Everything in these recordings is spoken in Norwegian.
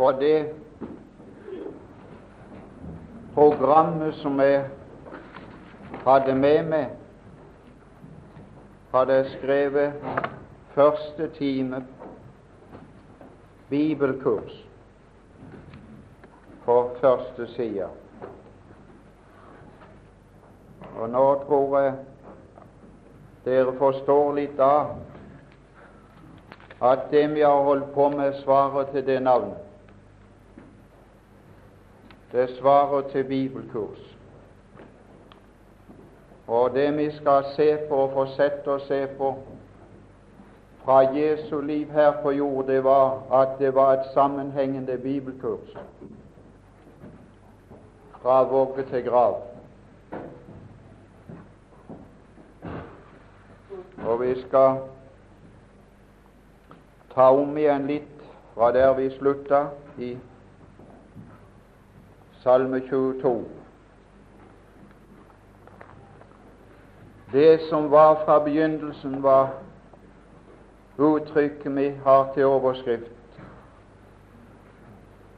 for det programmet som jeg hadde med meg, hadde jeg skrevet første time bibelkurs på første side. Og nå tror jeg dere forstår litt av at det vi har holdt på med, svarer til det navnet. Det svarer til bibelkurs. Og det vi skal se på og fortsette å se på fra Jesu liv her på jord, det var at det var et sammenhengende bibelkurs fra vogge til grav. Og vi skal ta om igjen litt fra der vi slutta, i Salme 22. Det som var fra begynnelsen, var uttrykket vi har til overskrift.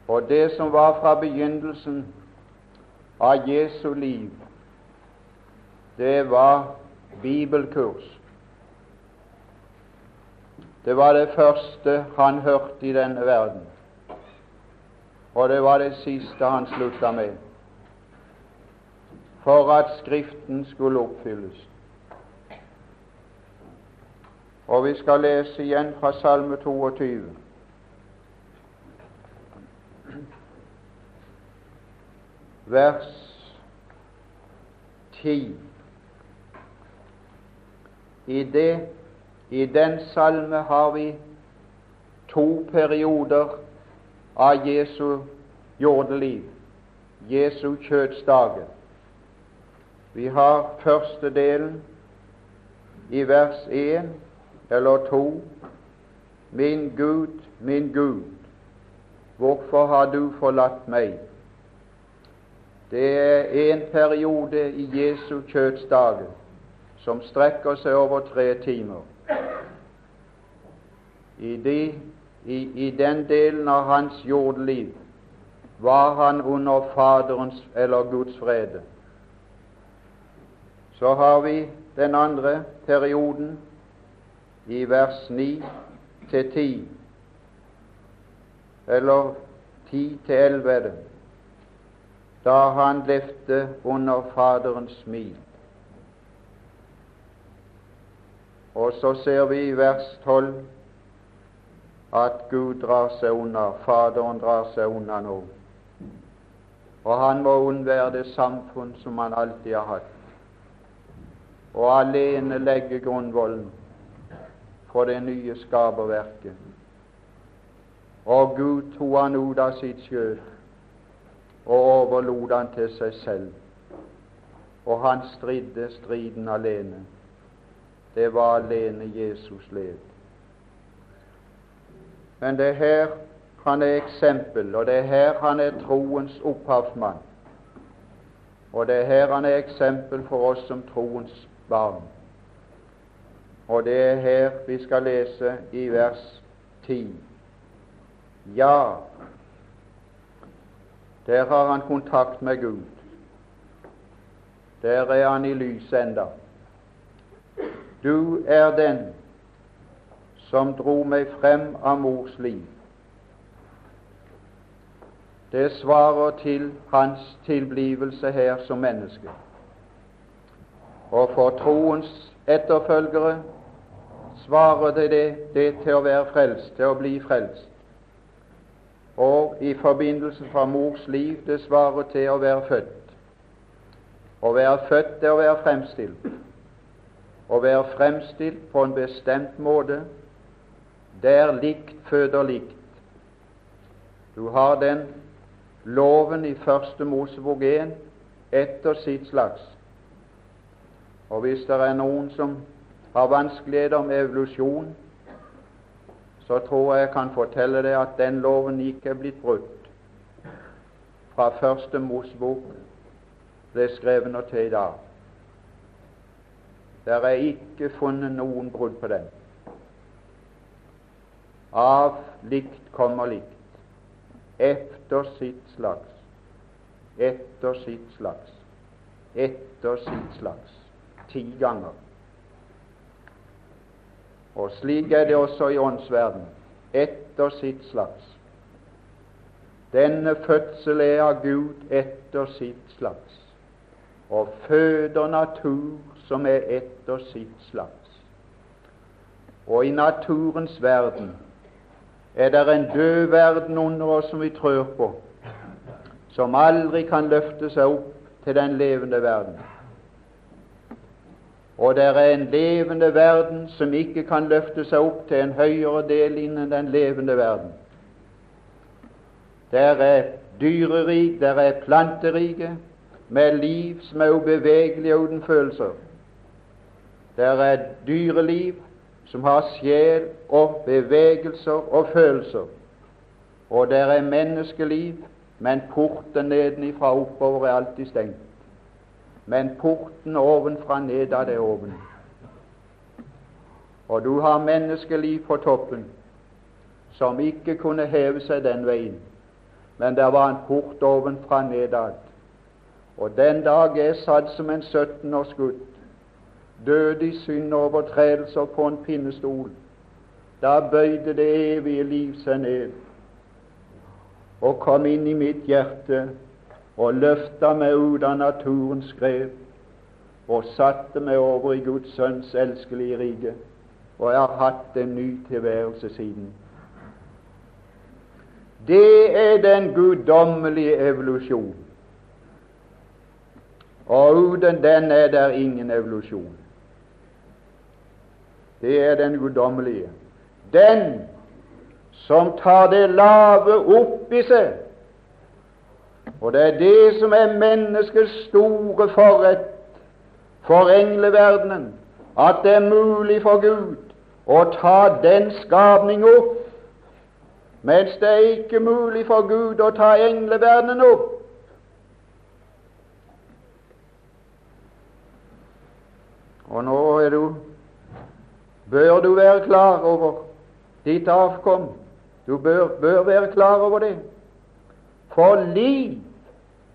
Og det som var fra begynnelsen av Jesu liv, det var bibelkurs. Det var det første han hørte i denne verden, og det var det siste han slutta med, for at Skriften skulle oppfylles. Og vi skal lese igjen fra Salme 22. Vers 10. I det i den salme har vi to perioder av Jesu jordeliv, Jesu kjødsdager. Vi har første delen i vers 1 eller 2. Min Gud, min Gud, hvorfor har du forlatt meg? Det er en periode i Jesu kjødsdager som strekker seg over tre timer. I, de, i, I, den delen av hans jordliv var han under Faderens eller Guds frede. Så har vi den andre perioden i vers 9 til 10, eller 10 til 11, da han levde under Faderens smil. Og så ser vi i vers 12 at Gud drar seg unna, Faderen drar seg unna nå. Og han må unnvære det samfunn som han alltid har hatt, og alene legge grunnvollen for det nye skaperverket. Og Gud tok han ut av sitt skjød og overlot han til seg selv. Og han stridde striden alene. Det var alene Jesus levde. Men det er her han er eksempel, og det er her han er troens opphavsmann. Og det er her han er eksempel for oss som troens barn. Og det er her vi skal lese i vers 10. Ja, der har han kontakt med Gud. Der er han i lyset enda. Du er den som dro meg frem av mors liv. Det svarer til hans tilblivelse her som menneske. Og for troens etterfølgere svarer det, det, det til å være frelst, til å bli frelst. Og i forbindelse fra mors liv det svarer til å være født. Å være født er å være fremstilt. Å være fremstilt på en bestemt måte der likt føder likt. Du har den loven i Første Mosebok 1 etter sitt slags. Og hvis det er noen som har vanskeligheter med evolusjon, så tror jeg jeg kan fortelle deg at den loven ikke er blitt brutt fra Første Mosebok ble skrevet og til i dag. Det er ikke funnet noen brudd på den. Av likt kommer likt. efter sitt slags. Etter sitt slags. Etter sitt slags. Ti ganger. Og slik er det også i åndsverden. Etter sitt slags. Denne fødsel er av Gud etter sitt slags, og føder natur som er etter sitt slags. Og i naturens verden er det en død verden under oss som vi trør på, som aldri kan løfte seg opp til den levende verden. Og det er en levende verden som ikke kan løfte seg opp til en høyere del innen den levende verden. Der er dyrerik, der er planterike, med liv som er ubevegelig og uten følelser. Der er dyreliv som har sjel og bevegelser og følelser. Og der er menneskeliv, men porten nedenifra oppover er alltid stengt. Men porten ovenfra nedad er åpen. Og du har menneskeliv på toppen som ikke kunne heve seg den veien men der var en port ovenfra nedad. Og den dag jeg satt som en 17 års gutt, død i synd og overtredelser på en pinnestol, da bøyde det evige liv seg ned og kom inn i mitt hjerte og løfta meg ut av naturens grep og satte meg over i Guds sønns elskelige rike. Og jeg har hatt en ny tilværelse siden. Det er den guddommelige evolusjon. Og uten den er der ingen evolusjon. Det er den guddommelige. Den som tar det lave opp i seg. Og det er det som er menneskets store forrett for engleverdenen, at det er mulig for Gud å ta den skapning opp mens det er ikke mulig for Gud å ta engleverdenen opp. Og nå er du, bør du være klar over ditt avkom. Du bør, bør være klar over det. For liv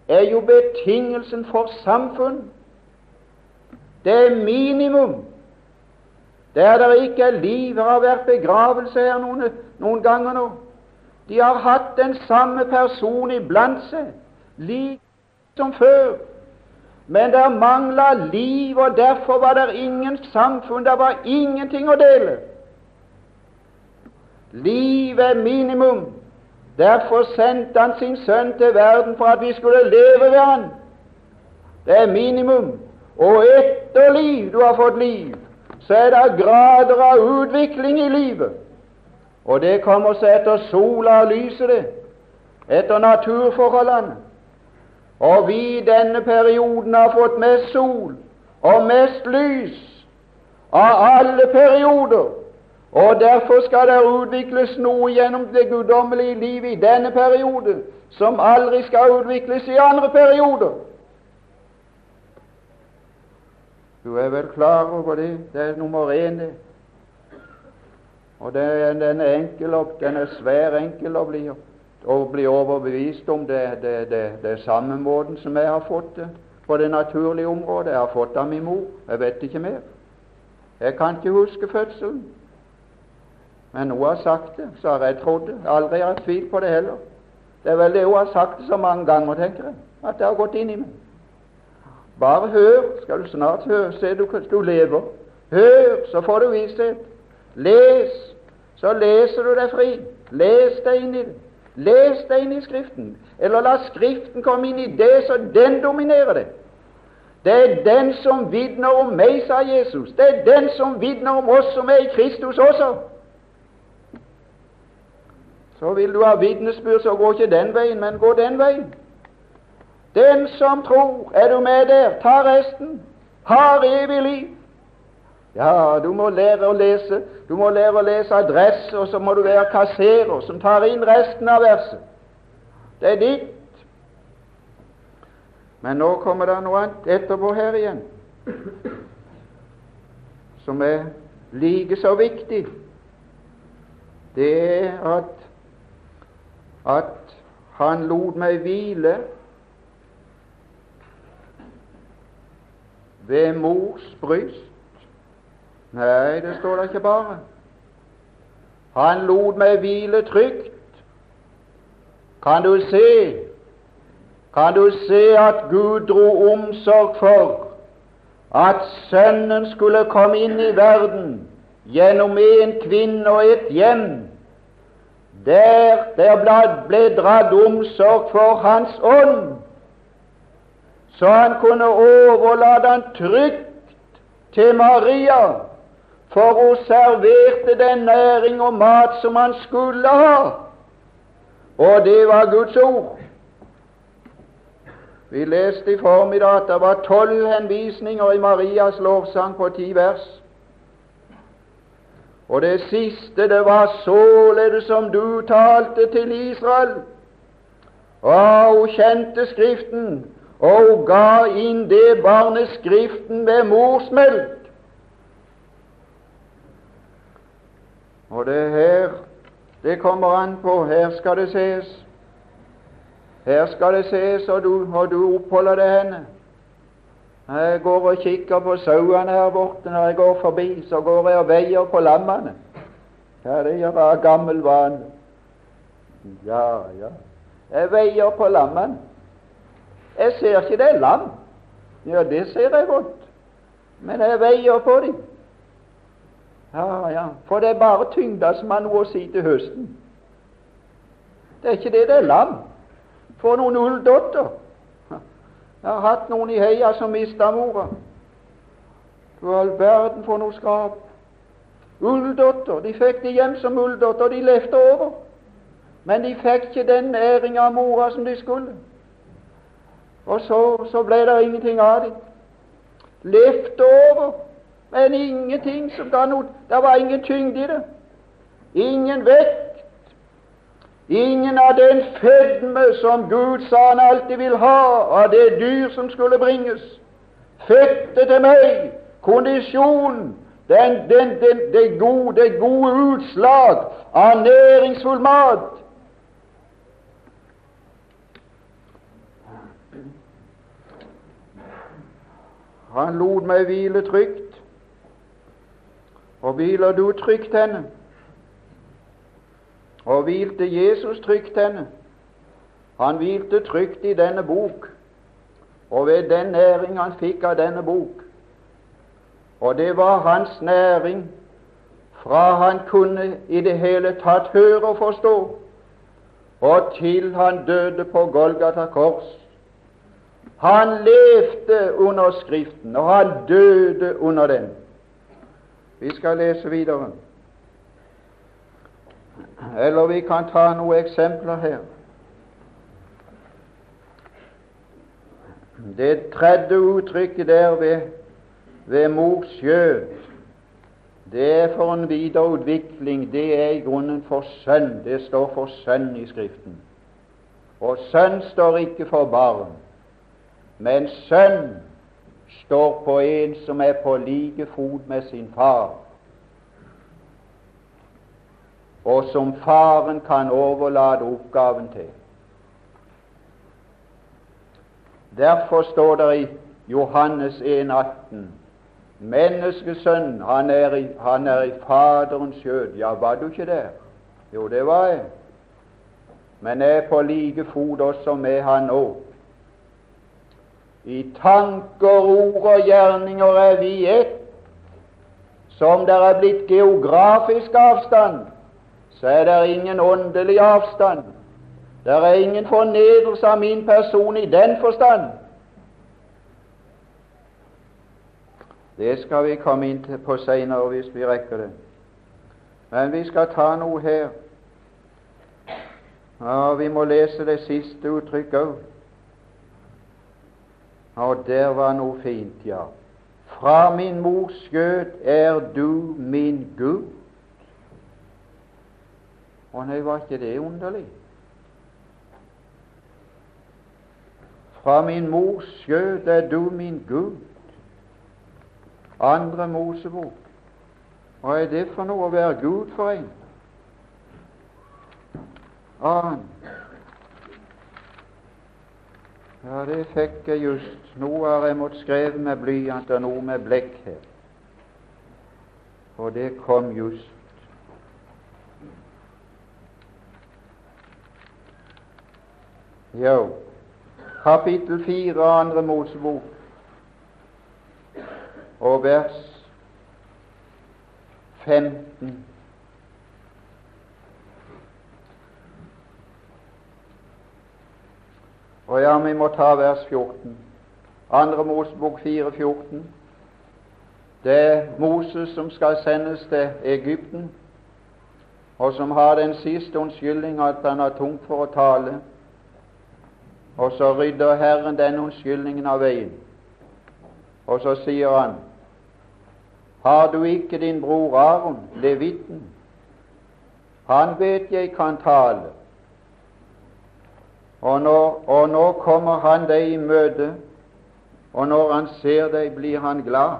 er jo betingelsen for samfunn. Det er minimum. Der det ikke er liv, har vært begravelse her noen, noen ganger nå. De har hatt den samme person iblant seg, lik som før. Men det mangla liv, og derfor var det ingen samfunn, det var ingenting å dele. Liv er minimum. Derfor sendte han sin sønn til verden for at vi skulle leve ved han. Det er minimum. Og etter liv du har fått liv, så er det grader av utvikling i livet. Og det kommer seg etter sola og lyset, det. Etter naturforholdene. Og vi i denne perioden har fått mest sol og mest lys av alle perioder. Og derfor skal det utvikles noe gjennom det guddommelige livet i denne periode som aldri skal utvikles i andre perioder. Du er vel klar over det? Det er nummer én, det. Og den, den, er enkel, den er svær enkel å bli, å bli overbevist om. Det, det, det, det samme måten som jeg har fått det på det naturlige området. Jeg har fått det av min mor. Jeg vet ikke mer. Jeg kan ikke huske fødselen. Men hun har sagt det, så har jeg trodd det. Aldri har jeg tvilt på det heller. Det er vel det hun har sagt det så mange ganger, tenker jeg, at det har gått inn i meg. Bare hør, skal du snart høre, se du, du lever. Hør, så får du visshet. Les, så leser du deg fri. Les deg inn i det. Les deg inn i Skriften. Eller la Skriften komme inn i det, så den dominerer det. Det er den som vitner om meg, sa Jesus. Det er den som vitner om oss som er i Kristus også. Så vil du ha vitnesbyrd, så gå ikke den veien, men gå den veien. Den som tror, er du med der, ta resten, har evig liv. Ja, du må lære å lese. Du må lære å lese adresse, og så må du være kasserer som tar inn resten av verset. Det er ditt. Men nå kommer det noe annet etterpå her igjen, som er like så viktig. Det er at, at Han lot meg hvile ved mors bryst. Nei, det står det ikke bare. Han lot meg hvile trygt. Kan du se kan du se at Gud dro omsorg for at Sønnen skulle komme inn i verden gjennom en kvinne og et hjem, der der ble dratt omsorg for Hans ånd, så han kunne overlate han trygt til Maria, for hun serverte den næring og mat som han skulle ha. Og det var Guds ord. Vi leste i formiddag at det var tolv henvisninger i Marias lovsang på ti vers. Og det siste, det var således som du talte til Israel. Og hun kjente Skriften, og hun ga inn det barnet Skriften ved morsmelk. Og det her det kommer an på. Her skal det ses. Her skal det ses, og du, og du oppholder deg henne. Jeg går og kikker på sauene her borte når jeg går forbi. Så går jeg og veier på lammene. Ja, det gjør jeg av gammel vane. Ja, ja. Jeg veier på lammene. Jeg ser ikke det er lam. Ja, det ser jeg godt. Men jeg veier på dem. Ja, ja. For det er bare tyngda som har noe å si til høsten. Det er ikke det det er lam. For noen ulldotter. Jeg har hatt noen i heia som mista mora. Du all verden for noe skap. Ulldotter. De fikk det hjem som ulldotter, de levde over. Men de fikk ikke den næringa av mora som de skulle. Og så, så ble det ingenting av dem. Levde over, men ingenting som ga noe Det var ingen tyngde i det. Ingen vekt. Ingen av den fedme som Gud sa han alltid vil ha av det dyr som skulle bringes. Fette til meg, kondisjon, den, den, den, det, gode, det gode utslag av næringsfull mat. Han lot meg hvile trygt. Og hviler du trygt henne? og hvilte Jesus trygt henne. Han hvilte trygt i denne bok, og ved den næring han fikk av denne bok. Og det var hans næring fra han kunne i det hele tatt høre og forstå, og til han døde på Golgata kors. Han levde under Skriften, og han døde under den. Vi skal lese videre. Eller vi kan ta noen eksempler her. Det tredje uttrykket der ved, ved mors skjød, det er for en videreutvikling. Det er i grunnen for sønn. Det står for sønn i Skriften. Og sønn står ikke for barn, men sønn står på en som er på like fot med sin far og som faren kan overlate oppgaven til. Derfor står det i Johannes 1,18 Menneskesønn, han han er i Faderens skjød. Ja, var du ikke der? Jo, det var jeg. Men jeg er på like fot også med han nå. I tanker, ord og gjerninger er vi ett. Som det er blitt geografisk avstand, så er det ingen åndelig avstand. Det er ingen fornedrelse av min person i den forstand. Det skal vi komme inn på seinere hvis vi rekker det. Men vi skal ta noe her. Ja, Vi må lese det siste uttrykket òg. Og der var noe fint, ja. Fra min mors skjød er du min Gud. Å nei, var ikke det underlig? Fra min mors skjød er du min Gud. Andre Mosebok. Hva er det for noe å være Gud for en? Annen. Ja, det fikk jeg just. Noe har jeg måttet skrive med blyant, og noe med blekk her. Og det kom just. Jo, kapittel fire, andre Mosebok, og vers 15. Og ja, vi må ta vers 14. Andre Mosebok 4, 14. Det er Moses som skal sendes til Egypten, og som har den siste unnskyldning at han har tungt for å tale. Og så rydder Herren den unnskyldningen av veien. Og så sier han, har du ikke din bror Aron, levitten? Han vet jeg kan tale, og, nå, og nå kommer han deg i møte, og når han ser deg, blir han glad.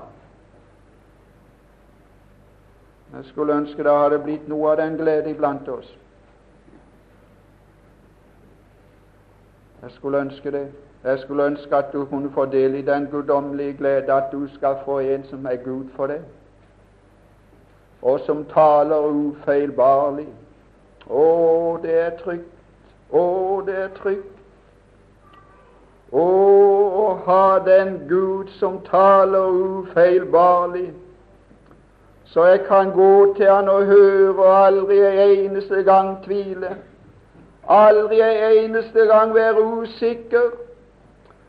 Jeg skulle ønske det hadde blitt noe av den glede iblant oss. Jeg skulle ønske det. Jeg skulle ønske at du kunne få del i den guddommelige glede, at du skal få en som er Gud for deg, og som taler ufeilbarlig. Å, det er trygt. Å, det er trygt. Å, å ha den Gud som taler ufeilbarlig, så jeg kan gå til Han og høre og aldri en eneste gang tvile, aldri en eneste gang være usikker,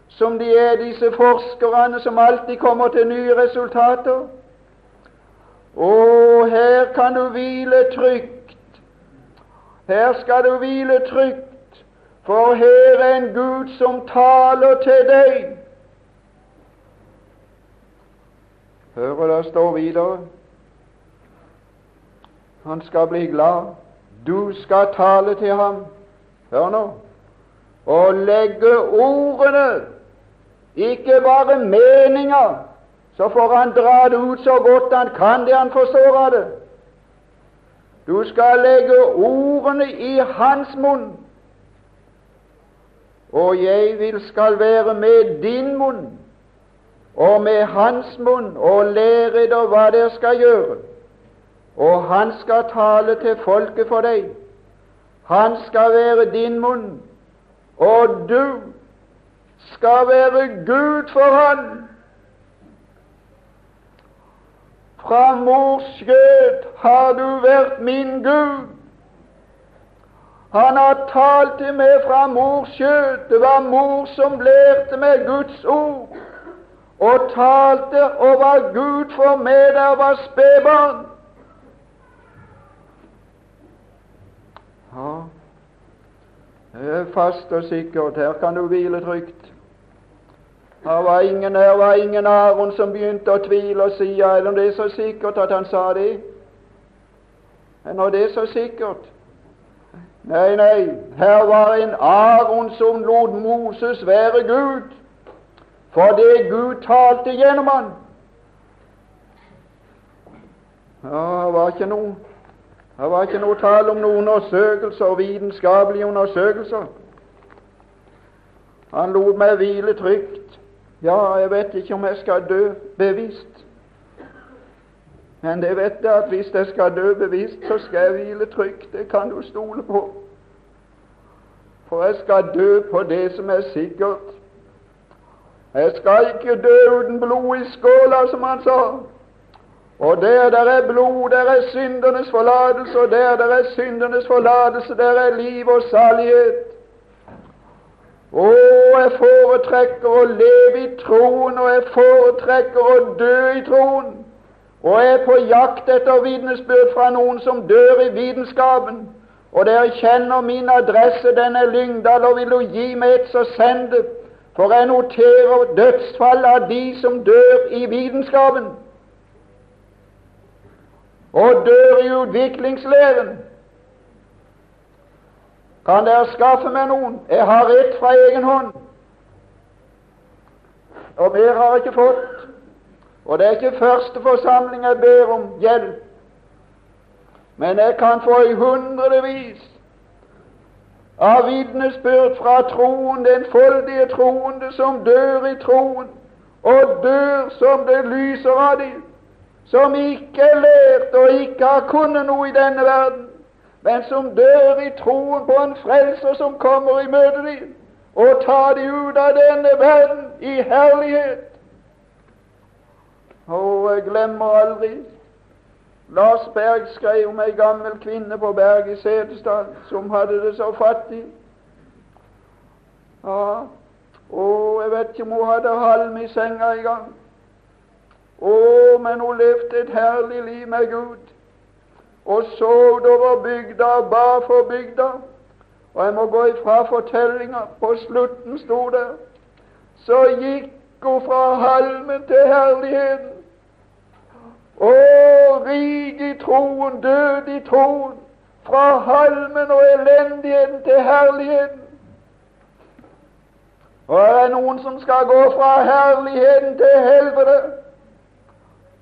som de er disse forskerne som alltid kommer til nye resultater. Og her kan du hvile trygt. Her skal du hvile trygt for her er en Gud som taler til deg. Hører det står videre. Han skal bli glad. Du skal tale til ham. Hør nå. Og legge ordene, ikke bare meninger. Så får han dra det ut så godt han kan, det han forstår av det. Du skal legge ordene i hans munn og jeg vil skal være med din munn og med hans munn og lære dere hva dere skal gjøre. Og han skal tale til folket for deg. Han skal være din munn, og du skal være Gud for han. Fra mors skjød har du vært min Gud. Han har talt til meg fra mors skjøt. Det var mor som lærte meg Guds ord, og talte og var Gud for meg da jeg var spedbarn. Ja, det er fast og sikkert. Her kan du hvile trygt. Her var ingen, her var ingen Aron som begynte å tvile og si ja, det er så sikkert at han sa det. Men når det er så sikkert, Nei, nei, her var en Aron som lot Moses være Gud, fordi Gud talte gjennom han. Det var ikke noe det var ikke noe tale om noen undersøkelser, vitenskapelige undersøkelser. Han lot meg hvile trygt. Ja, jeg vet ikke om jeg skal dø bevisst. Men det vet jeg at hvis jeg skal dø bevisst, så skal jeg hvile trygt. Det kan du stole på. For jeg skal dø på det som er sikkert. Jeg skal ikke dø uten blod i skåla, som han sa. Og der der er blod, der er syndernes forlatelse, og der der er syndernes forlatelse, der er liv og salighet. Å, jeg foretrekker å leve i troen, og jeg foretrekker å dø i troen og er på jakt etter vitnesbyrd fra noen som dør i vitenskapen, og dere kjenner min adresse, den er Lyngdal, og vil du gi meg et, så send det, for jeg noterer dødsfall av de som dør i vitenskapen, og dør i utviklingslæren. Kan dere skaffe meg noen? Jeg har ett fra egen hånd, og mer har jeg ikke fått. Og det er ikke første forsamling jeg ber om hjelp, men jeg kan få i hundrevis av vitnesbyrd fra troen, den foldige troende som dør i troen, og dør som det lyser av dem, som ikke er lært og ikke har kunnet noe i denne verden, men som dør i troen på en frelser som kommer i møte dem og tar dem ut av denne verden i herlighet. Og glemmer aldri Lars Berg skrev om ei gammel kvinne på Berg i Setesdal som hadde det så fattig. Ja, og jeg vet ikke om hun hadde halm i senga engang. Å, men hun levde et herlig liv med Gud og så over bygda og ba for bygda. Og jeg må gå ifra fortellinga. På slutten sto det så gikk hun fra halmen til herligheten. Og rik i troen, død i troen. Fra halmen og elendigheten til herligheten. Og er det noen som skal gå fra herligheten til helvete?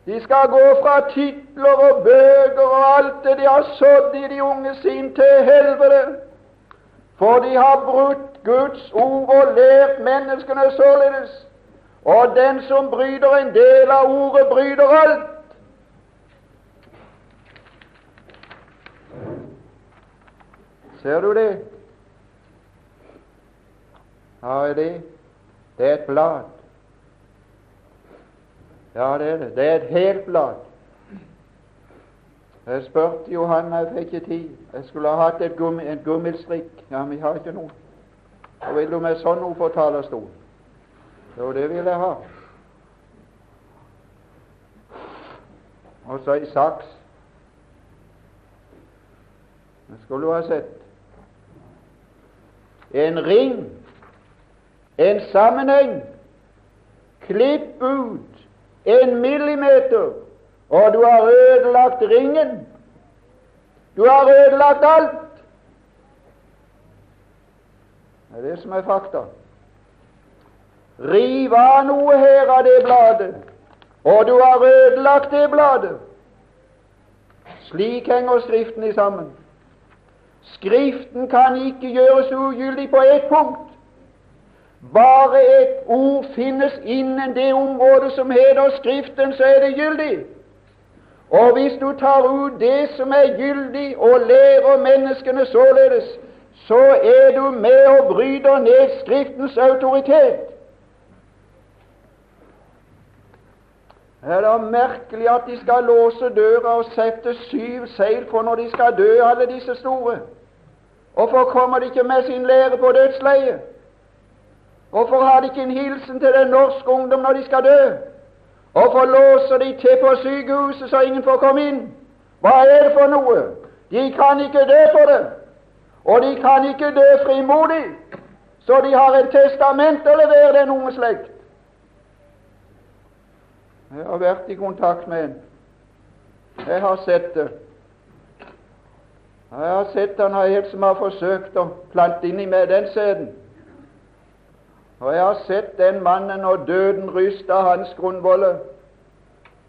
De skal gå fra titler og bøker og alt det de har sådd i de unge sin, til helvete. For de har brutt Guds ord og lært menneskene således. Og den som bryter en del av ordet, bryter alt. Ser du det? Ja, er det Det er et blad. Ja, det er det. Det er et helt blad. Jeg spurte Johanna, jeg fikk ikke tid. Jeg skulle ha hatt et gummi, en gummistrikk. Ja, vi har ikke noe. Og vil du med sånn noe på talerstolen? Jo, det vil jeg ha. Og så ei saks. Det skulle du ha sett. En ring, en sammenheng. Klipp ut en millimeter, og du har ødelagt ringen. Du har ødelagt alt. Det er det som er fakta. Riv av noe her av det bladet, og du har ødelagt det bladet. Slik henger Skriften i sammen. Skriften kan ikke gjøres ugyldig på ett punkt. Bare et ord finnes innen det området som heter Skriften, så er det gyldig. Og hvis du tar ut det som er gyldig, og lærer menneskene således, så er du med og bryter ned Skriftens autoritet. Er det merkelig at de skal låse døra og sette syv seil for når de skal dø, alle disse store? Hvorfor kommer de ikke med sin lære på dødsleiet? Hvorfor har de ikke en hilsen til den norske ungdom når de skal dø? Hvorfor låser de til på sykehuset så ingen får komme inn? Hva er det for noe? De kan ikke dø for det, og de kan ikke dø frimodig, så de har et testament å levere den unge slekt. Jeg har vært i kontakt med en. Jeg har sett det. Jeg har sett han har helt som har forsøkt å plante inn i meg den sæden. Og jeg har sett den mannen og døden ryste hans grunnvolle.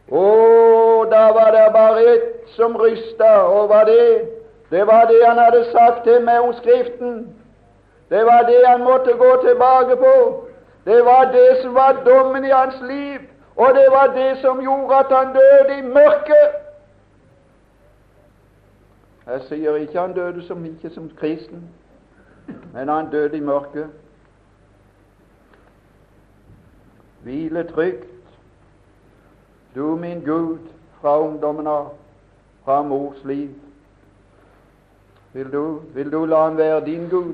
Å, da var det bare ett som rysta, og var det? Det var det han hadde sagt til meg om Skriften. Det var det han måtte gå tilbake på. Det var det som var dommen i hans liv, og det var det som gjorde at han døde i mørket. Jeg sier ikke han døde som ikke som kristen, men han døde i mørket. Hvile trygt, du min Gud, fra ungdommen av, fra mors liv. Vil du, vil du la han være din Gud?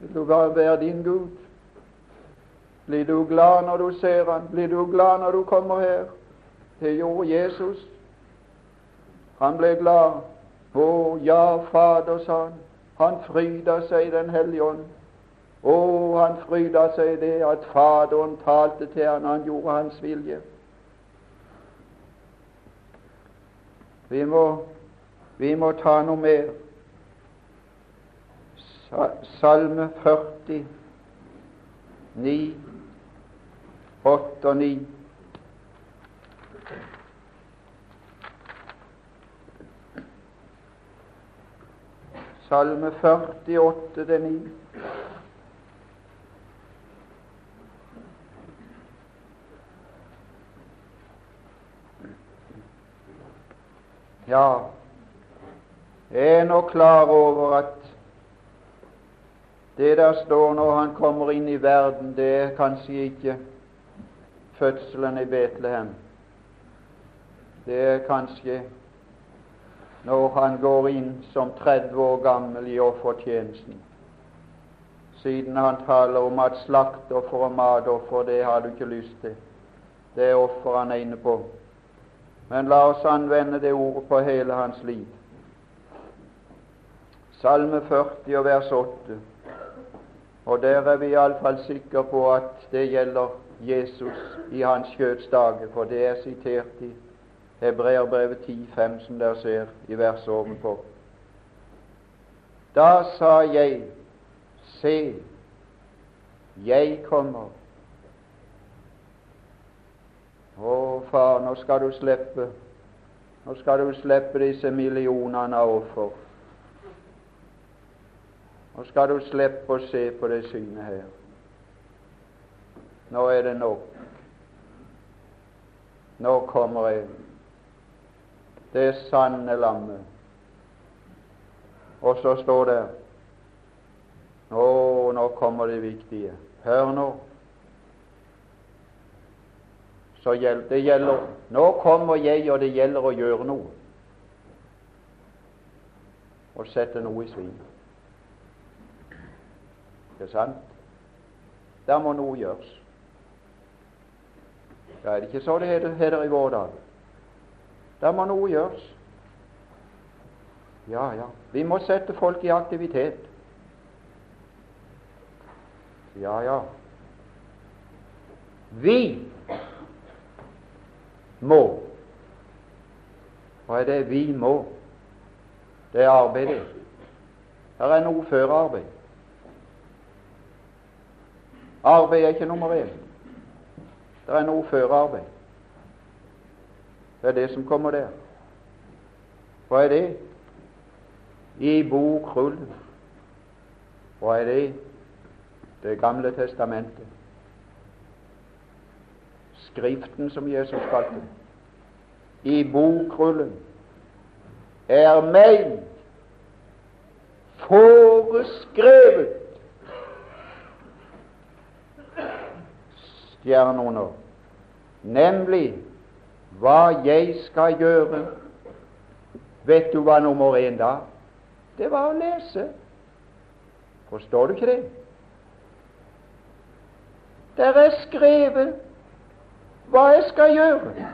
Vil du være din Gud? Blir du glad når du ser han? Blir du glad når du kommer her? Det gjorde Jesus. Han ble glad. Å, ja, Fader, sa han. Han fryda seg i Den hellige ånd. Å, han fryda seg i det at Faderen talte til han, han gjorde hans vilje. Vi må, vi må ta noe mer. Salme 40, 9, 8 og 9. Salme 48 til 9. Ja, jeg er nå klar over at det der står når han kommer inn i verden, det er kanskje ikke fødselen i Betlehem. Det er kanskje når han går inn som 30 år gammel i offertjenesten. Siden han taler om at slaktoffer og matoffer, det har du ikke lyst til. Det er offer han er inne på. Men la oss anvende det ordet på hele hans liv. Salme 40 og vers 8. Og der er vi iallfall sikre på at det gjelder Jesus i hans kjødsdager, for det er sitert i Hebreerbrevet 10,5, som dere ser i verset ovenfor. Da sa jeg, se, jeg kommer. Å, far, nå skal du slippe Nå skal du slippe disse millionene av offer. Nå skal du slippe å se på det synet her. Nå er det nok. Nå kommer jeg, det sanne lammet. Og så står det Å, nå kommer det viktige. Hør nå. Så gjelder, det gjelder Nå kommer jeg, og det gjelder å gjøre noe. Å sette noe i sving. Ikke sant? Der må noe gjøres. Ja, er det ikke så det heter, i vår dag? Der må noe gjøres. Ja, ja. Vi må sette folk i aktivitet. Ja, ja. Vi må. Hva er det vi må? Det er arbeidet. Her er noe før arbeid. Arbeid er ikke nummer én. Det er noe førarbeid. Det er det som kommer der. Hva er det? I bokrullen. Hva er det? Det gamle testamentet. Skriften som Jesus kalte I bokrullen er meg foreskrevet stjerner, nemlig hva jeg skal gjøre. Vet du hva nummer én da? Det var å lese. Forstår du ikke det? Der er skrevet hva jeg skal gjøre.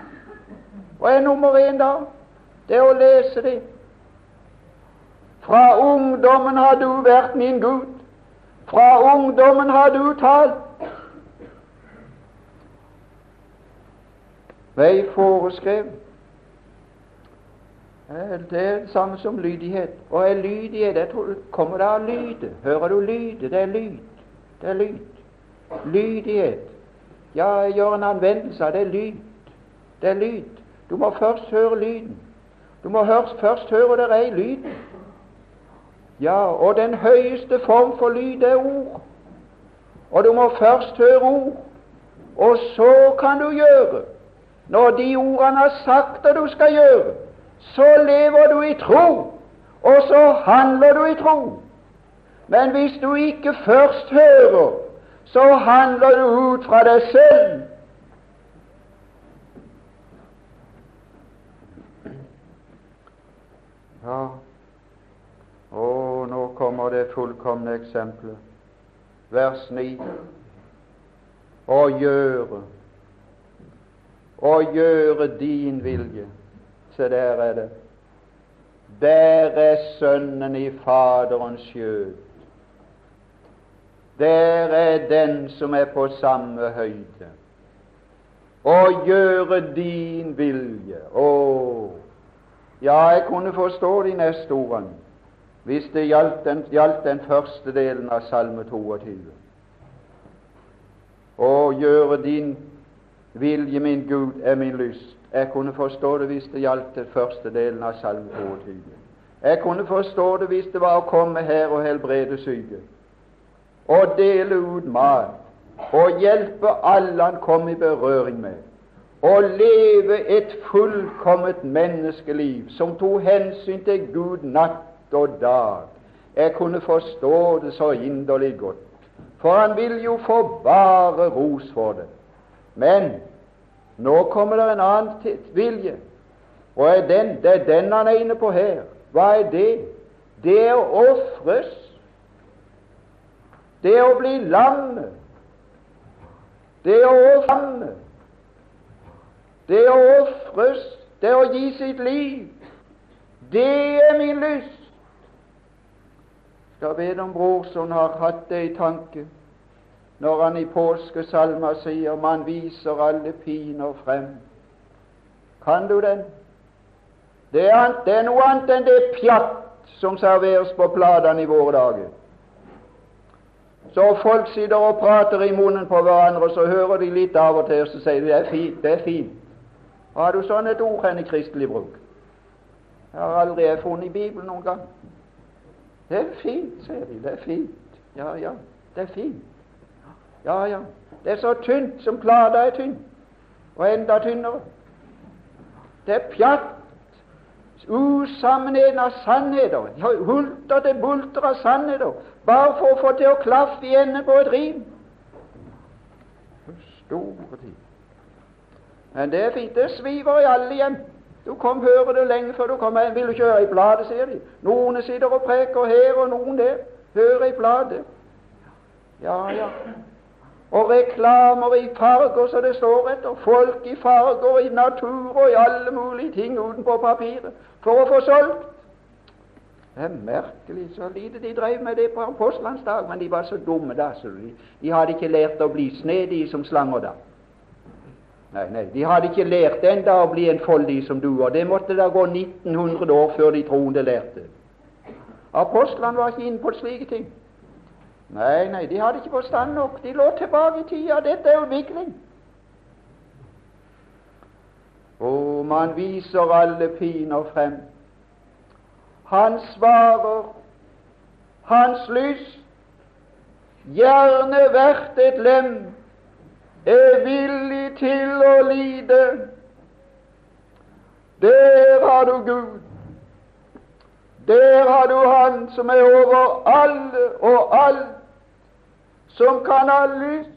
Hva er nummer én da? Det er å lese det. Fra ungdommen har du vært min Gud. Fra ungdommen har du talt. Vei foreskrev. Det er det samme som lydighet. Og er lydighet det kommer det av lyde. Hører du lyde? Det er lyd. Det er lyd. Lydighet. Ja, jeg gjør en anvendelse av det. Lyd. Det er lyd. Du må først høre lyden. Du må først høre det er i lyden. Ja, og den høyeste form for lyd er ord. Og du må først høre ord, og så kan du gjøre. Når de ordene har sagt at du skal gjøre, så lever du i tro, og så handler du i tro. Men hvis du ikke først hører, så handler du ut fra deg selv. Ja, og nå kommer det fullkomne eksempelet. Vers 9. Å gjøre og gjøre din vilje. Se, der er det. Der er Sønnen i Faderens skjød. Der er den som er på samme høyde. Å gjøre din vilje. Å, ja, jeg kunne forstå de neste ordene hvis det gjaldt den, gjaldt den første delen av Salme 22. Å gjøre din Vilje min Gud er min lyst. Jeg kunne forstå det hvis det gjaldt den første delen av Salme 22. Jeg kunne forstå det hvis det var å komme her og helbrede syke, og dele ut mat, og hjelpe alle han kom i berøring med, og leve et fullkomment menneskeliv som tok hensyn til Gud natt og dag. Jeg kunne forstå det så inderlig godt, for han vil jo få bare ros for det. Men nå kommer det en annen vilje, og er den, det er den han er inne på her. Hva er det? Det er å ofres. Det er å bli lammet. Det er å ofre. Det er å ofres. Det er å gi sitt liv. Det er min lyst. Skal be om bror som har hatt det i tanke når han i påskesalma sier 'Man viser alle piner frem'. Kan du den? Det er, det er noe annet enn det pjatt som serveres på platene i våre dager. Så folk sitter og prater i munnen på hverandre, så hører de litt av og til, og så sier de 'det er fint', det er fint. Har du sånn et ord hen i kristelig bruk? Jeg har aldri jeg funnet i Bibelen noen gang. Det er fint, sier de. Det er fint. Ja, ja, det er fint. Ja, ja. Det er så tynt som plata er tynn, og enda tynnere. Det er pjatt usammenhengende av sannheter. Hulter til bulter av sannheter bare for å få til å klaffe i enden på et rim. Store tid. Men det er fint. Det sviver i alle hjem. Du kom hører det lenge før du kommer hjem. Vil du ikke høre i bladet, sier de. Noen sitter og preker her, og noen der. Hører i bladet. Ja, ja. Og reklamer i farger, som det står etter. Folk i farger, i natur og i alle mulige ting utenpå papiret for å få solgt. Det er merkelig så lite de drev med det på apostlenes dag, men de var så dumme da, så de, de hadde ikke lært å bli snedige som slanger da. Nei, nei, de hadde ikke lært enda å bli enfoldige som du, og det måtte da gå 1900 år før de troende lærte. Apostlene var ikke inne på slike ting. Nei, nei, de hadde ikke forstand nok. De lå tilbake i tida. Dette er utvikling. Og man viser alle piner frem. Han svarer, hans lys, gjerne hvert et lem, er villig til å lide. Der har du Gud. Der har du Han som er over alle og alt, som kan ha lyst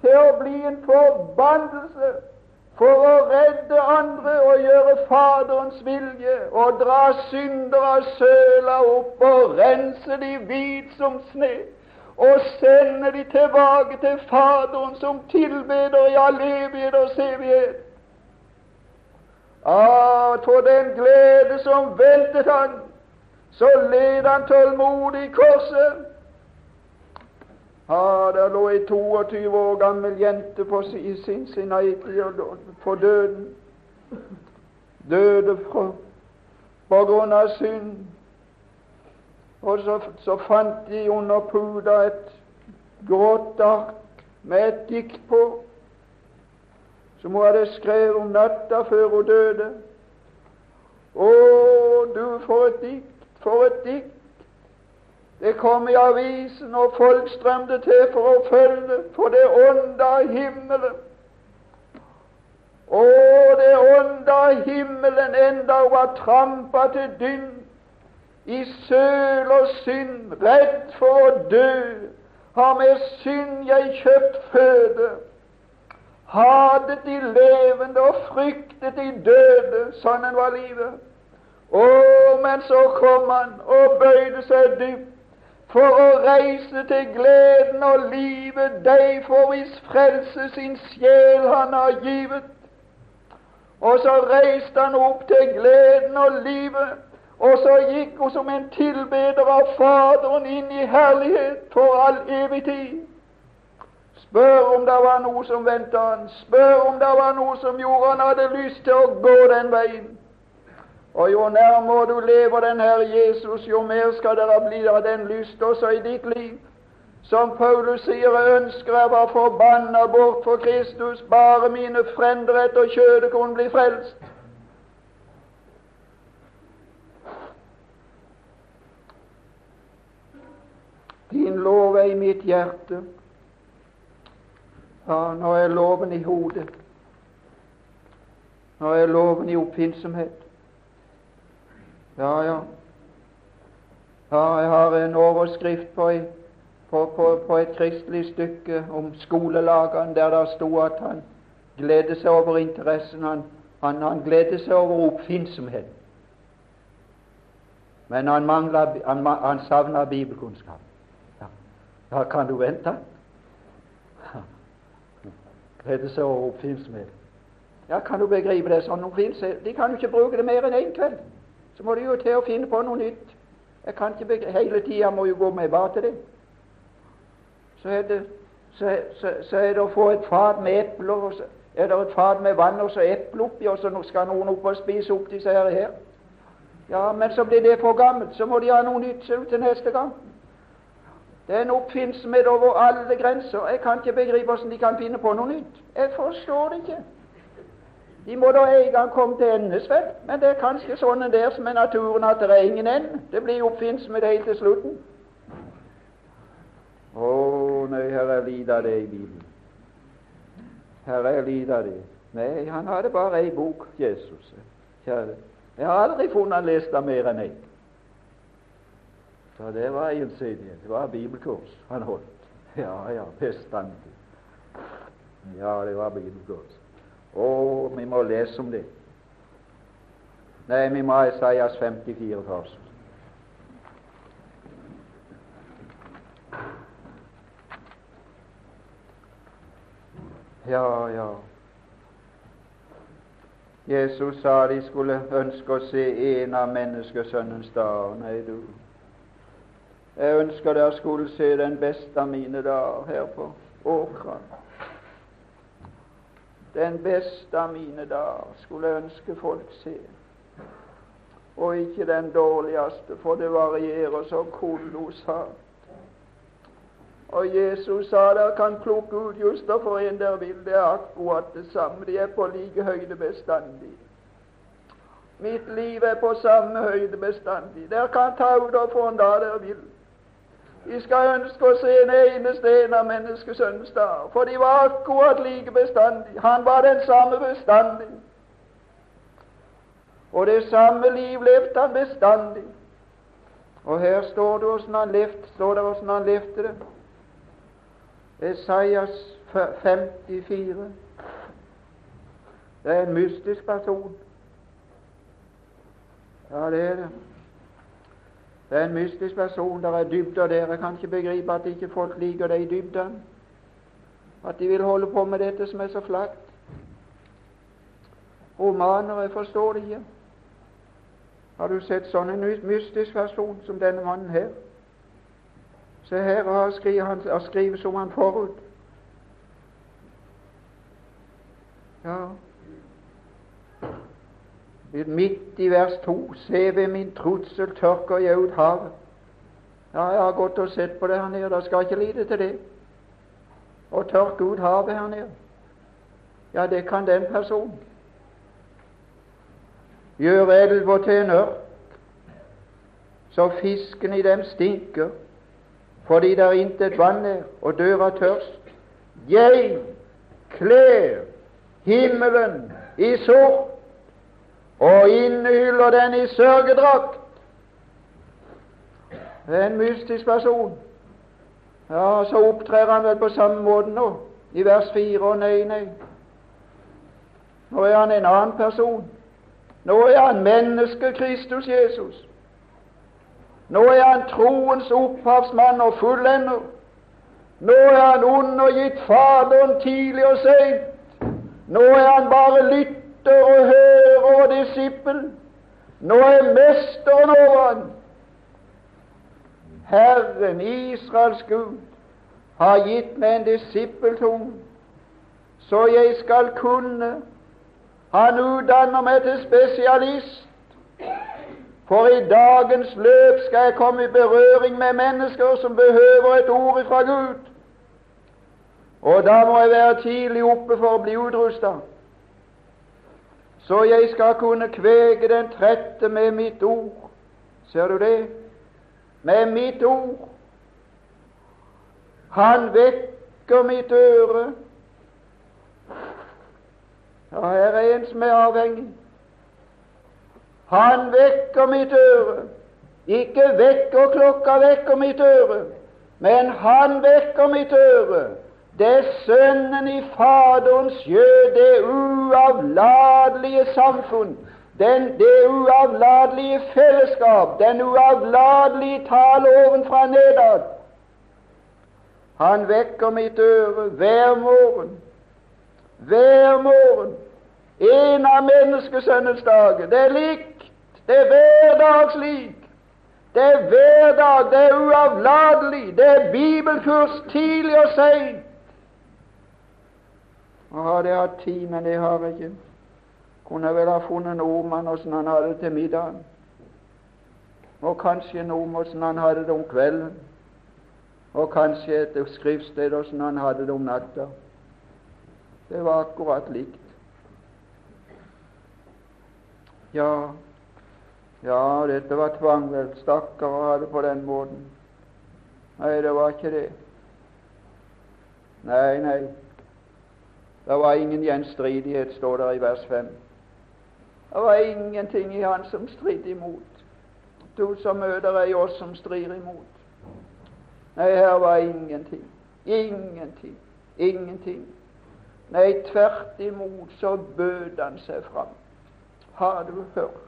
til å bli en forbannelse for å redde andre og gjøre Faderens vilje og dra syndere av søla opp og rense de hvit som sne og sende de tilbake til Faderen som tilbeder i all evighet og evighet. Ah, for den glede som ventet han, så led han tålmodig i korset. Ah, der lå ei 22 år gammel jente på Cincinnati for døden. Døde fra, på grunn av synd. Og så, så fant de under puta et grått ark med et dikt på, som hun hadde skrevet om natta før hun døde. Å, du, for et dikt, for et dikt! Det kom i avisen, og folk strømte til for å følge for det ånda av himmelen. Å, det ånda av himmelen enda var trampa til dynn i søl og synd, redd for å dø, har med synd jeg kjøpt føde. Hatet de levende og fryktet de døde, sånn var livet. Å, men så kom han og bøyde seg dypt for å reise til gleden og livet deg for hvis frelse sin sjel han har givet. Og så reiste han opp til gleden og livet, og så gikk hun som en tilbeder av Faderen inn i herlighet for all evig tid. Spør om det var noe som ventet han, spør om det var noe som gjorde han hadde lyst til å gå den veien. Og jo nærmere du lever den Herre Jesus, jo mer skal dere bli av den lyst også i ditt liv. Som Paulus sier, ønsker jeg var forbanna bort for Kristus, bare mine frender etter kjødet kunne bli frelst. Din lov er i mitt hjerte. Ja, nå er loven i hodet. Nå er loven i oppfinnsomhet. Ja, ja. Ja, jeg har en overskrift på, på, på, på et kristelig stykke om skolelagene der det sto at han gledde seg over interessen. Han, han, han gledde seg over oppfinnsomhet. Men han, manglet, han, han savna bibelkunnskap. Ja. ja, kan du vente? Gledde seg over oppfinnsomhet. Ja, Kan du begripe det sånn? De kan jo ikke bruke det mer enn én en kveld. Så må du jo til å finne på noe nytt. Jeg kan ikke Hele tida må jo gå meg bare til det. Så er det, så, så, så er det å få et fat med epler, og så er det et fat med vann og så eple oppi, og så skal noen opp og spise opp disse her. her. Ja, men så blir det for gammelt. Så må de ha noe nytt til neste gang. Det er en oppfinnsomhet over alle grenser. Jeg kan ikke begripe hvordan de kan finne på noe nytt. Jeg forstår det ikke. De må da en gang komme til endes, vel. Men det er kanskje sånn der som er naturen, at det er ingen ende. Det blir oppfinnsomhet helt til slutten. Å nei, her er lite av det i Bibelen. Her er lite av det. Nei, han hadde bare ei bok, Jesus. Kjære. Jeg har aldri funnet han lest av mer enn én. Så det var ensidighet. Det var bibelkurs han holdt. Ja, ja, bestandig. Ja, det var bibelkurs. Å, vi må lese om det. Nei, vi må ha Isaias 54 først. Ja, ja. Jesus sa de skulle ønske å se en av menneskesønnens dager. Nei, du. Jeg ønsker dere skulle se den beste av mine dager her på åkrene. Den beste av mine dager skulle ønske folk se, og ikke den dårligste, for det varierer så kolossalt. Og Jesus sa dere kan plukke ut just for en der vil. Det er akkurat det samme. De er på like høyde bestandig. Mitt liv er på samme høyde bestandig. Dere kan ta ut og få en dag dere vil. De skal ønske å se en eneste en av menneskesønnens dager, for de var akkurat like bestandig. Han var den samme bestandig. Og det samme liv levde han bestandig. Og her står det hvordan han levde, står det hvordan han levde det. Esaias 54. Det er en mystisk person. Ja, det er det. Det er en mystisk person. Det er dybder der. Jeg kan ikke begripe at ikke folk liker det i dybden. At de vil holde på med dette som er så flatt. Romanere forstår det ikke. Har du sett sånn en mystisk person som denne mannen her? Se her har skrevet, han har skrevet som han forut. Ja, Midt i vers 2 Se ved min trussel tørker jeg ut havet. Ja, jeg har gått og sett på det her nede. Det skal ikke lite til det. Å tørke ut havet her nede. Ja, det kan den personen. Gjøre elva til en ørk, så fisken i dem stinker, fordi der intet vann er, og døra tørst. Jeg kler himmelen i sort og innehyller den i sørgedrakt. En mystisk person. Ja, Så opptrer han vel på samme måte nå, i vers 4. Og nei, nei. Nå er han en annen person. Nå er han menneske Kristus Jesus. Nå er han troens opphavsmann og fullender. Nå er han undergitt Faderen tidlig og seint. Nå er han bare lytter og hører og disippel. Nå er mesteren over han. Herren, Israels Gud, har gitt meg en disippeltung, så jeg skal kunne. Han utdanner meg til spesialist. For i dagens løp skal jeg komme i berøring med mennesker som behøver et ord fra Gud. Og da må jeg være tidlig oppe for å bli utrustet så jeg skal kunne kvege den trette med mitt ord. Ser du det? Med mitt ord. Han vekker mitt øre. Ja, her er en som er avhengig. Han vekker mitt øre. Ikke vekker klokka vekker mitt øre, men han vekker mitt øre. Det er Sønnen i Faderens skjød, det uavladelige samfunn, den, det uavladelige fellesskap, den uavladelige tale ovenfra nedad. Han vekker mitt øre hver morgen. Hver morgen. En av menneskesønnens dager. Det er likt. Det er hverdagslik. Det er hver dag. Det er uavlatelig. Det er bibelkurs tidlig og seint. Nå hadde hatt tid, men det har jeg ikke. Kunne vel ha funnet noe om han åssen han hadde det til middagen. Og kanskje noe om åssen han hadde det om kvelden. Og kanskje et skriftsted åssen han hadde det om natta. Det var akkurat likt. Ja, ja, dette var tvang, vel. Stakkar å ha det på den måten. Nei, det var ikke det. Nei, nei. Det var ingen gjenstridighet, står det i vers 5. Det var ingenting i han som stridde imot. Du som møter ei oss som strider imot. Nei, her var ingenting. Ingenting. Ingenting. Nei, tvert imot så bød han seg fram. Har du hørt?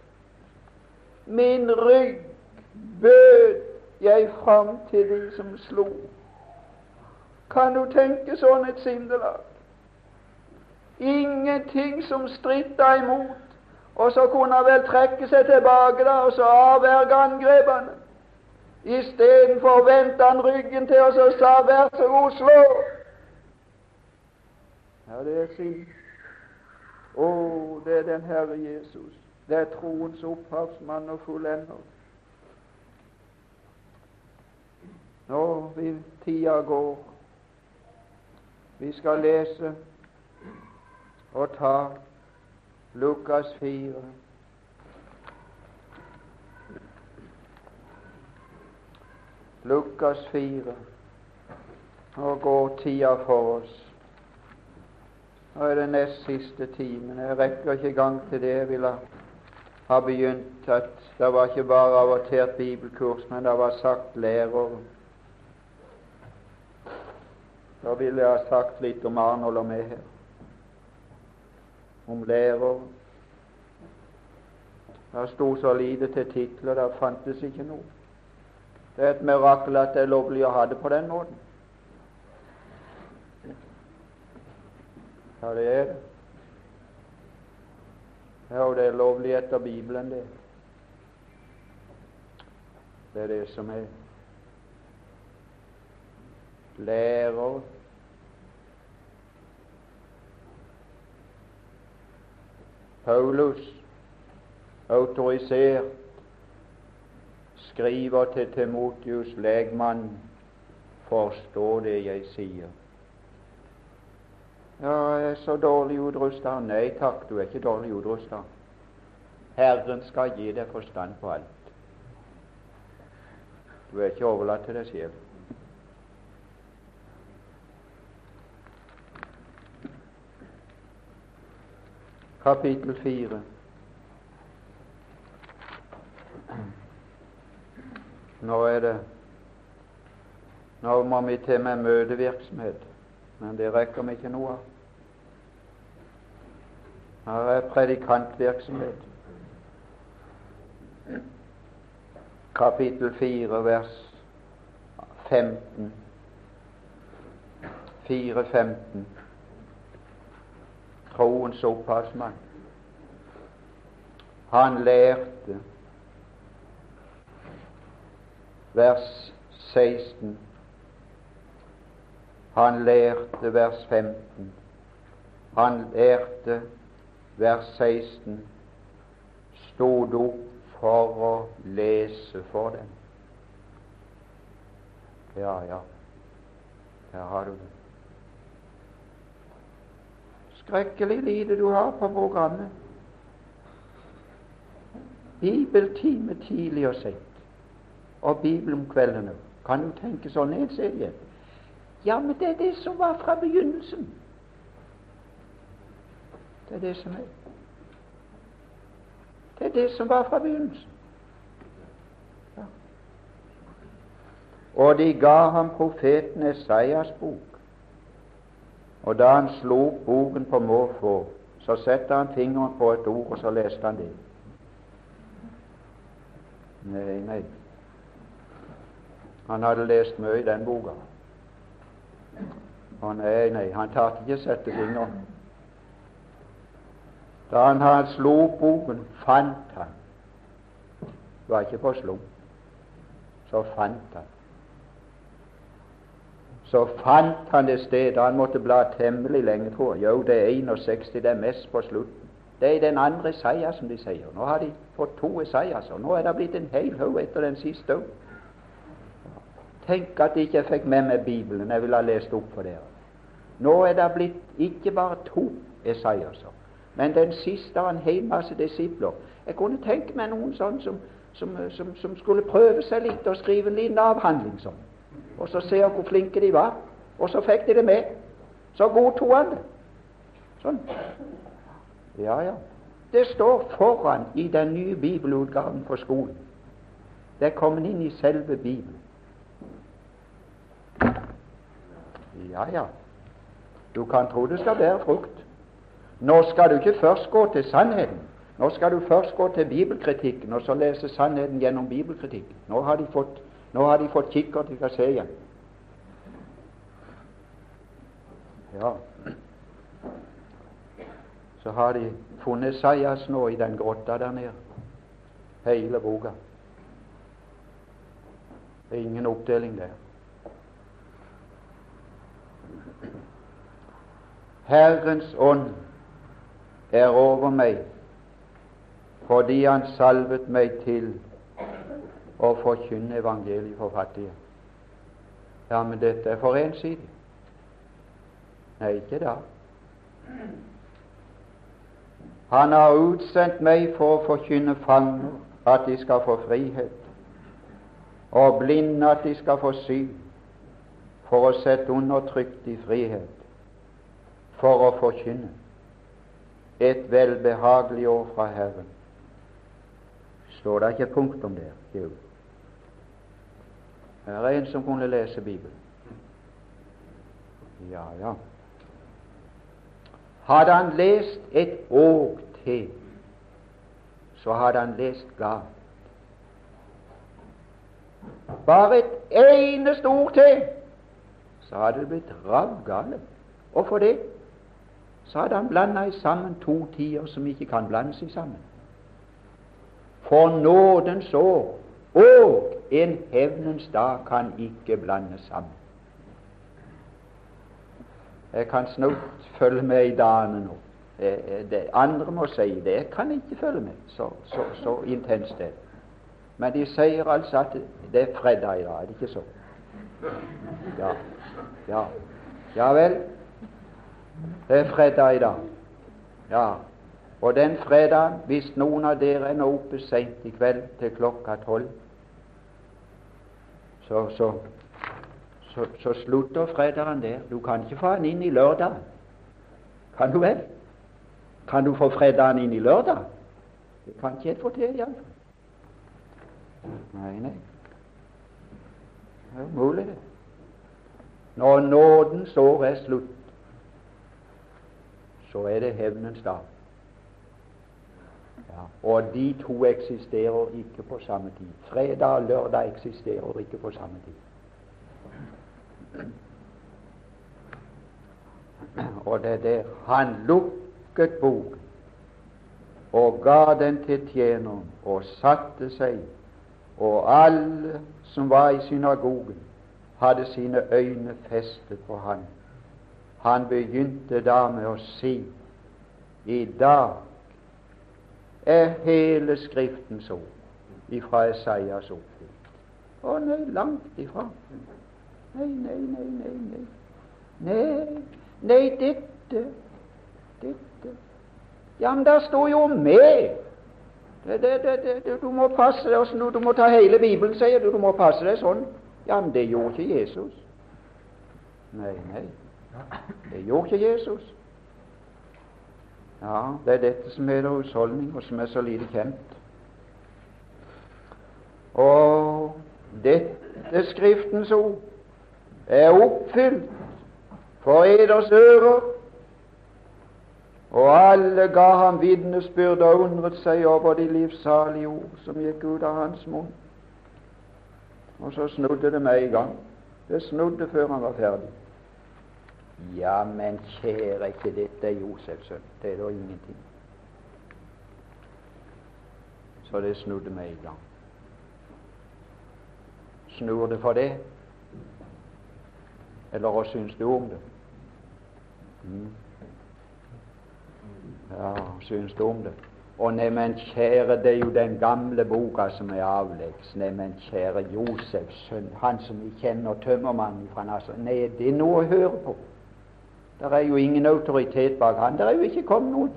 Min rygg bød jeg fram til de som slo. Kan du tenke sånn et sindelag? Ingenting som stritta imot. Og så kunne han vel trekke seg tilbake da, og så avverge angrepene. Istedenfor vendte han ryggen til oss og sa 'vær så god, slå'. Ja, det er synd. Å, det er den Herre Jesus. Det er troens opphavsmann og fullender. Nå vil tida gå. Vi skal lese og ta Lukas 4. Lukas 4. Nå går tida for oss. Nå er det nest siste timen. Jeg rekker ikke gang til det jeg ville ha begynt. At det var ikke bare avortert bibelkurs, men det var sagt lærer. Da ville jeg ha sagt litt om Arnold og meg her om lærer. Det sto så lite til titler, det fantes ikke noe. Det er et mirakel at det er lovlig å ha det på den måten. Ja, det er det. Ja, det er lovlig etter Bibelen, det. Det er det som er lærer Paulus, autorisert, skriver til Timotius, legmann, forstå det jeg sier. Ja, jeg er så dårlig utrusta. Nei takk, du er ikke dårlig utrusta. Herren skal gi deg forstand på alt. Du er ikke overlatt til deg selv. Kapittel 4. Nå er det Nå må vi til med møtevirksomhet, men det rekker vi ikke noe av. Her er predikantvirksomhet. Kapittel 4, vers 15. 4, 15 troens opphavsmann. Han lærte vers 16. Han lærte vers 15. Han lærte vers 16. Stod opp for å lese for dem. Ja, ja, der har du det skrekkelig lite du har på programmet. Bibeltime tidlig og sent, og Bibel om kveldene. Kan du tenke sånn en serie? Ja, men det er det som var fra begynnelsen. Det er det som er. Det er det som var fra begynnelsen. Ja. Og de ga ham profeten Esaias bok. Og da han slo boken på måfå, så satte han fingeren på et ord, og så leste han det. Nei, nei. Han hadde lest mye i den boka. Og nei, nei, han tatt ikke sette fingeren. Da han hadde slo boken, fant han Det var ikke på slump. Så fant han. Så fant han det stedet. Han måtte bla temmelig lenge, tror jeg. Jo, det er 61, det er mest på slutten. Det er den andre Isaiah, som de sier. Nå har de fått to Isaias, og nå er det blitt en hel haug etter den siste òg. Tenk at jeg ikke fikk med meg Bibelen. Jeg ville ha lest opp for dere. Nå er det blitt ikke bare to Esaiaser, men den siste av en hel masse disipler. Jeg kunne tenke meg noen sånn som, som, som, som, skulle prøve seg litt og skrive en liten avhandling sånn, og så ser se hvor flinke de var. Og så fikk de det med. Så godtok han det. Sånn. Ja, ja. Det står foran i den nye bibelutgaven på skolen. Det er kommet inn i selve Bibelen. Ja, ja. Du kan tro det skal bære frukt. Nå skal du ikke først gå til sannheten. Nå skal du først gå til bibelkritikken og så lese sannheten gjennom bibelkritikken. Nå har de fått, nå har de fått kikkert de kan se igjen. Ja, så har de funnet Sajas nå i den grotta der nede. Hele boka. Det er ingen oppdeling der. Herrens ånd er over meg fordi Han salvet meg til å forkynne evangeliet for fattige. Ja, men dette er for ensidig. Nei, ikke da. Han har utsendt meg for å forkynne fanger at de skal få frihet, og blinde at de skal få syn, for å sette undertrykt i frihet, for å forkynne et velbehagelig år fra Herren. Står det ikke punktum der? Jo. Her er en som kunne lese Bibelen. Ja, ja. Hadde han lest et år til, så hadde han lest galt. Bare et eneste ord til, så hadde det blitt ravgale. Og for det så hadde han blanda sammen to tider som ikke kan blande seg sammen. For nådens år og en hevnens dag kan ikke blandes sammen. Jeg kan snart følge med i dagene nå. Det andre må si det. Jeg kan ikke følge med. Så, så, så intenst det Men de sier altså at det er fredag i dag. Er det ikke så? Ja. Ja, ja vel. Det er fredag i dag. Ja. Og den fredagen, hvis noen av dere er nå oppe seint i kveld til klokka tolv, så, så så, så slutter fredagen der. Du kan ikke få han inn i lørdag. Kan du vel? Kan du få fredagen inn i lørdag? Det kan ikke jeg få til, iallfall. Nei, nei. Det er umulig, det. Når nådens år er slutt, så er det hevnens dag. Og de to eksisterer ikke på samme tid. Fredag og lørdag eksisterer ikke på samme tid. Og det er der han lukket boken og ga den til tjeneren og satte seg, og alle som var i synagogen, hadde sine øyne festet på han. Han begynte da med å si i dag er hele Skriftens ord ifra Esaias oppfylt. Å nei, langt ifra. Nei, nei, nei, nei, nei. Nei, nei dette Dette Ja, men der står jo med. Det, det, det, du må passe deg du, må ta hele Bibelen, sier du. Du må passe deg sånn. Ja, men det gjorde ikke Jesus. Nei, nei. Det gjorde ikke Jesus. Ja, det er dette som heter husholdning, og som er så lite kjent. Og dette Skriftens ord er oppfylt for eders ører, og alle ga ham vitnesbyrd og undret seg over de livsalige ord som gikk ut av hans munn. Og så snudde det meg i gang. Det snudde før han var ferdig. Ja, men kjære, ikke dette er Josefs sønn. Det er da ingenting. Så det snudde meg i gang. Snur det for det? Eller hva syns du om det? Mm. Ja, syns du om det? Og neimen, kjære, det er jo den gamle boka som er avleggs. Neimen, kjære Josefs sønn, han som vi kjenner tømmermannen fra Nasser. Nei, det er noe å høre på. Det er jo ingen autoritet bak han. Det er jo ikke kommet noen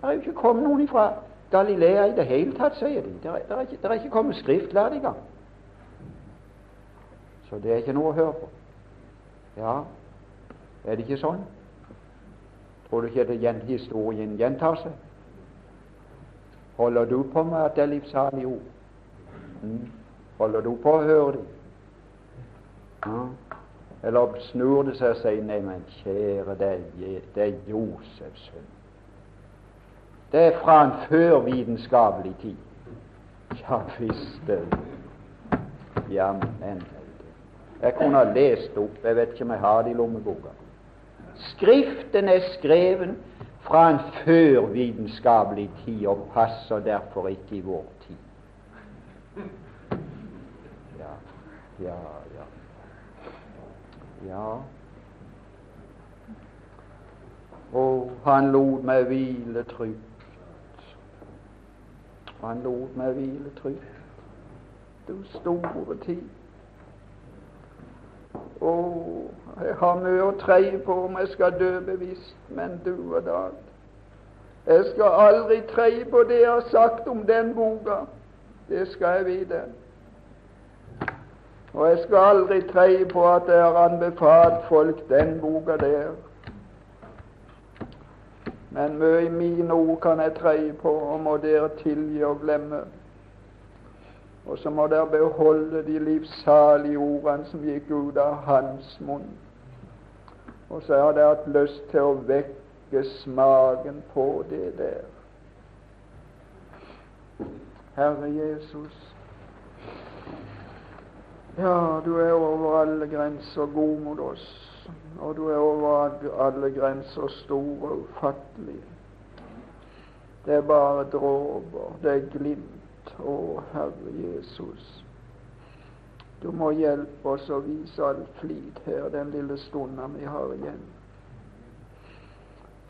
Det er jo ikke kommet noen fra Galilea i det hele tatt, sier de. Det er, er, ikke, det er ikke kommet skriftlærde engang. Så det er ikke noe å høre på. Ja, er det ikke sånn? Tror du ikke at historien gjentar seg? Holder du på med at det er livsalige ord? Mm. Holder du på å høre dem? Ja. Eller snur det seg og sier nei, men kjære, er, det er Josefs sønn. Det er fra en førvitenskapelig tid. Ja visst Jammen Jeg kunne ha lest opp, jeg vet ikke om jeg har det i lommeboka. Skriften er skreven fra en førvitenskapelig tid og passer derfor ikke i vår tid. Ja, ja, ja. Ja. Og han lot meg hvile trygt. Han lot meg hvile trygt. Du store tid. Å, jeg har mye å treie på om jeg skal dø bevisst, men du og dag Jeg skal aldri treie på det jeg har sagt om den boka. Det skal jeg vite. Og jeg skal aldri treie på at jeg har anbefalt folk den boka der. Men mye mine ord kan jeg treie på, og må dere tilgi og glemme. Og så må dere beholde de livssalige ordene som gikk ut av hans munn. Og så har dere hatt lyst til å vekke smaken på det der. Herre Jesus, ja, du er over alle grenser god mot oss, og du er over alle grenser stor og ufattelig. Det er bare dråper, det er glimt å, Herre Jesus, du må hjelpe oss å vise all flit her den lille stunden vi har igjen,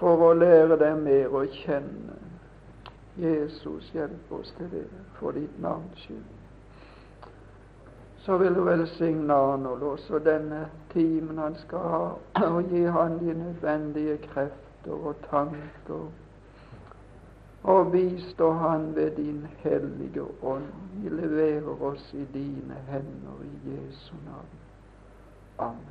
for å lære deg mer å kjenne. Jesus, hjelp oss til det for ditt navns skyld. Så vil du velsigne Arnold også denne timen han skal ha, og gi han de nødvendige krefter og tanker og bistå Han ved din hellige ånd. Vi leverer oss i dine hender i Jesu navn. Amen.